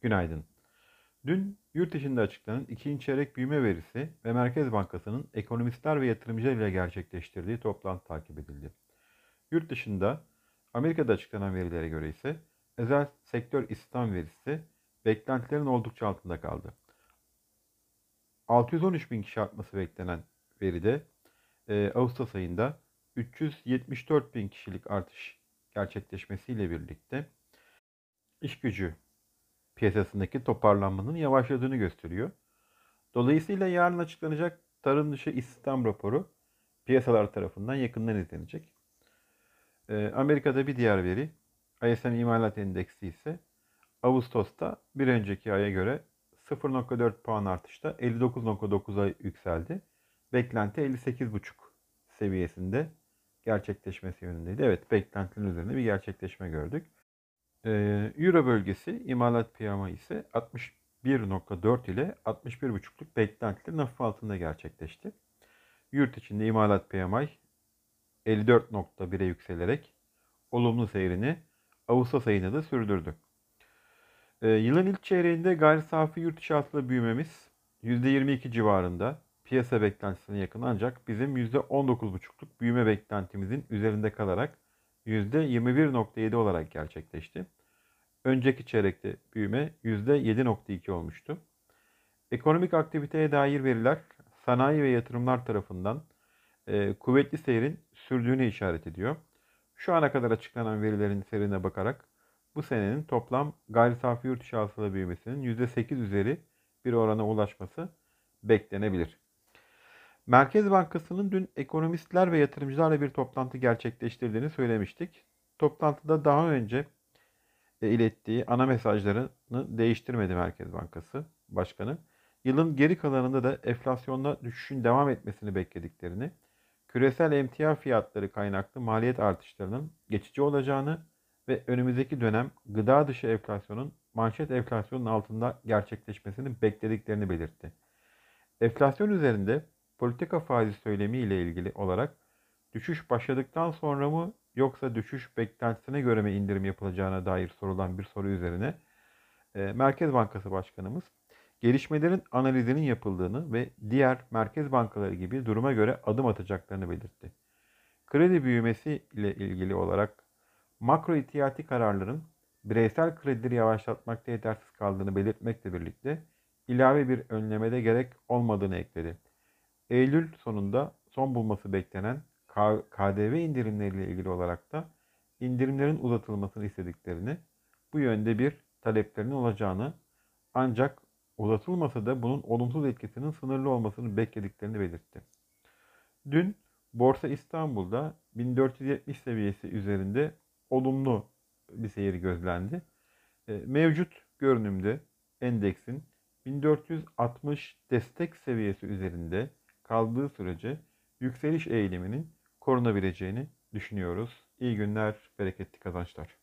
Günaydın. Dün yurt içinde açıklanan ikinci çeyrek büyüme verisi ve Merkez Bankası'nın ekonomistler ve yatırımcılar ile gerçekleştirdiği toplantı takip edildi. Yurt dışında Amerika'da açıklanan verilere göre ise özel sektör istihdam verisi beklentilerin oldukça altında kaldı. 613 bin kişi artması beklenen veride e, Ağustos ayında 374 bin kişilik artış gerçekleşmesiyle birlikte iş gücü piyasasındaki toparlanmanın yavaşladığını gösteriyor. Dolayısıyla yarın açıklanacak tarım dışı istihdam raporu piyasalar tarafından yakından izlenecek. Ee, Amerika'da bir diğer veri ISM imalat endeksi ise Ağustos'ta bir önceki aya göre 0.4 puan artışta 59.9'a yükseldi. Beklenti 58.5 seviyesinde gerçekleşmesi yönündeydi. Evet beklentinin üzerinde bir gerçekleşme gördük. Ee, Euro bölgesi imalat PMI ise 61.4 ile 61.5'luk beklentilerin hafif altında gerçekleşti. Yurt içinde imalat PMI 54.1'e yükselerek olumlu seyrini Ağustos ayında da sürdürdü. Ee, yılın ilk çeyreğinde gayri safi yurt içi hasıla büyümemiz %22 civarında piyasa beklentisine yakın ancak bizim %19,5'luk büyüme beklentimizin üzerinde kalarak %21.7 olarak gerçekleşti. Önceki çeyrekte büyüme %7.2 olmuştu. Ekonomik aktiviteye dair veriler sanayi ve yatırımlar tarafından e, kuvvetli seyrin sürdüğünü işaret ediyor. Şu ana kadar açıklanan verilerin serine bakarak bu senenin toplam gayri safi yurt içi hasıla büyümesinin %8 üzeri bir orana ulaşması beklenebilir. Merkez Bankası'nın dün ekonomistler ve yatırımcılarla bir toplantı gerçekleştirdiğini söylemiştik. Toplantıda daha önce e, ilettiği ana mesajlarını değiştirmedi Merkez Bankası Başkanı. Yılın geri kalanında da enflasyonda düşüşün devam etmesini beklediklerini, küresel emtia fiyatları kaynaklı maliyet artışlarının geçici olacağını ve önümüzdeki dönem gıda dışı enflasyonun manşet enflasyonun altında gerçekleşmesini beklediklerini belirtti. Enflasyon üzerinde politika faizi söylemi ile ilgili olarak düşüş başladıktan sonra mı yoksa düşüş beklentisine göre mi indirim yapılacağına dair sorulan bir soru üzerine e, Merkez Bankası Başkanımız gelişmelerin analizinin yapıldığını ve diğer merkez bankaları gibi duruma göre adım atacaklarını belirtti. Kredi büyümesi ile ilgili olarak makro ihtiyati kararların bireysel kredileri yavaşlatmakta yetersiz kaldığını belirtmekle birlikte ilave bir önlemede gerek olmadığını ekledi. Eylül sonunda son bulması beklenen KDV indirimleriyle ilgili olarak da indirimlerin uzatılmasını istediklerini, bu yönde bir taleplerinin olacağını ancak uzatılmasa da bunun olumsuz etkisinin sınırlı olmasını beklediklerini belirtti. Dün Borsa İstanbul'da 1470 seviyesi üzerinde olumlu bir seyir gözlendi. E, mevcut görünümde endeksin 1460 destek seviyesi üzerinde kaldığı sürece yükseliş eğiliminin korunabileceğini düşünüyoruz. İyi günler, bereketli kazançlar.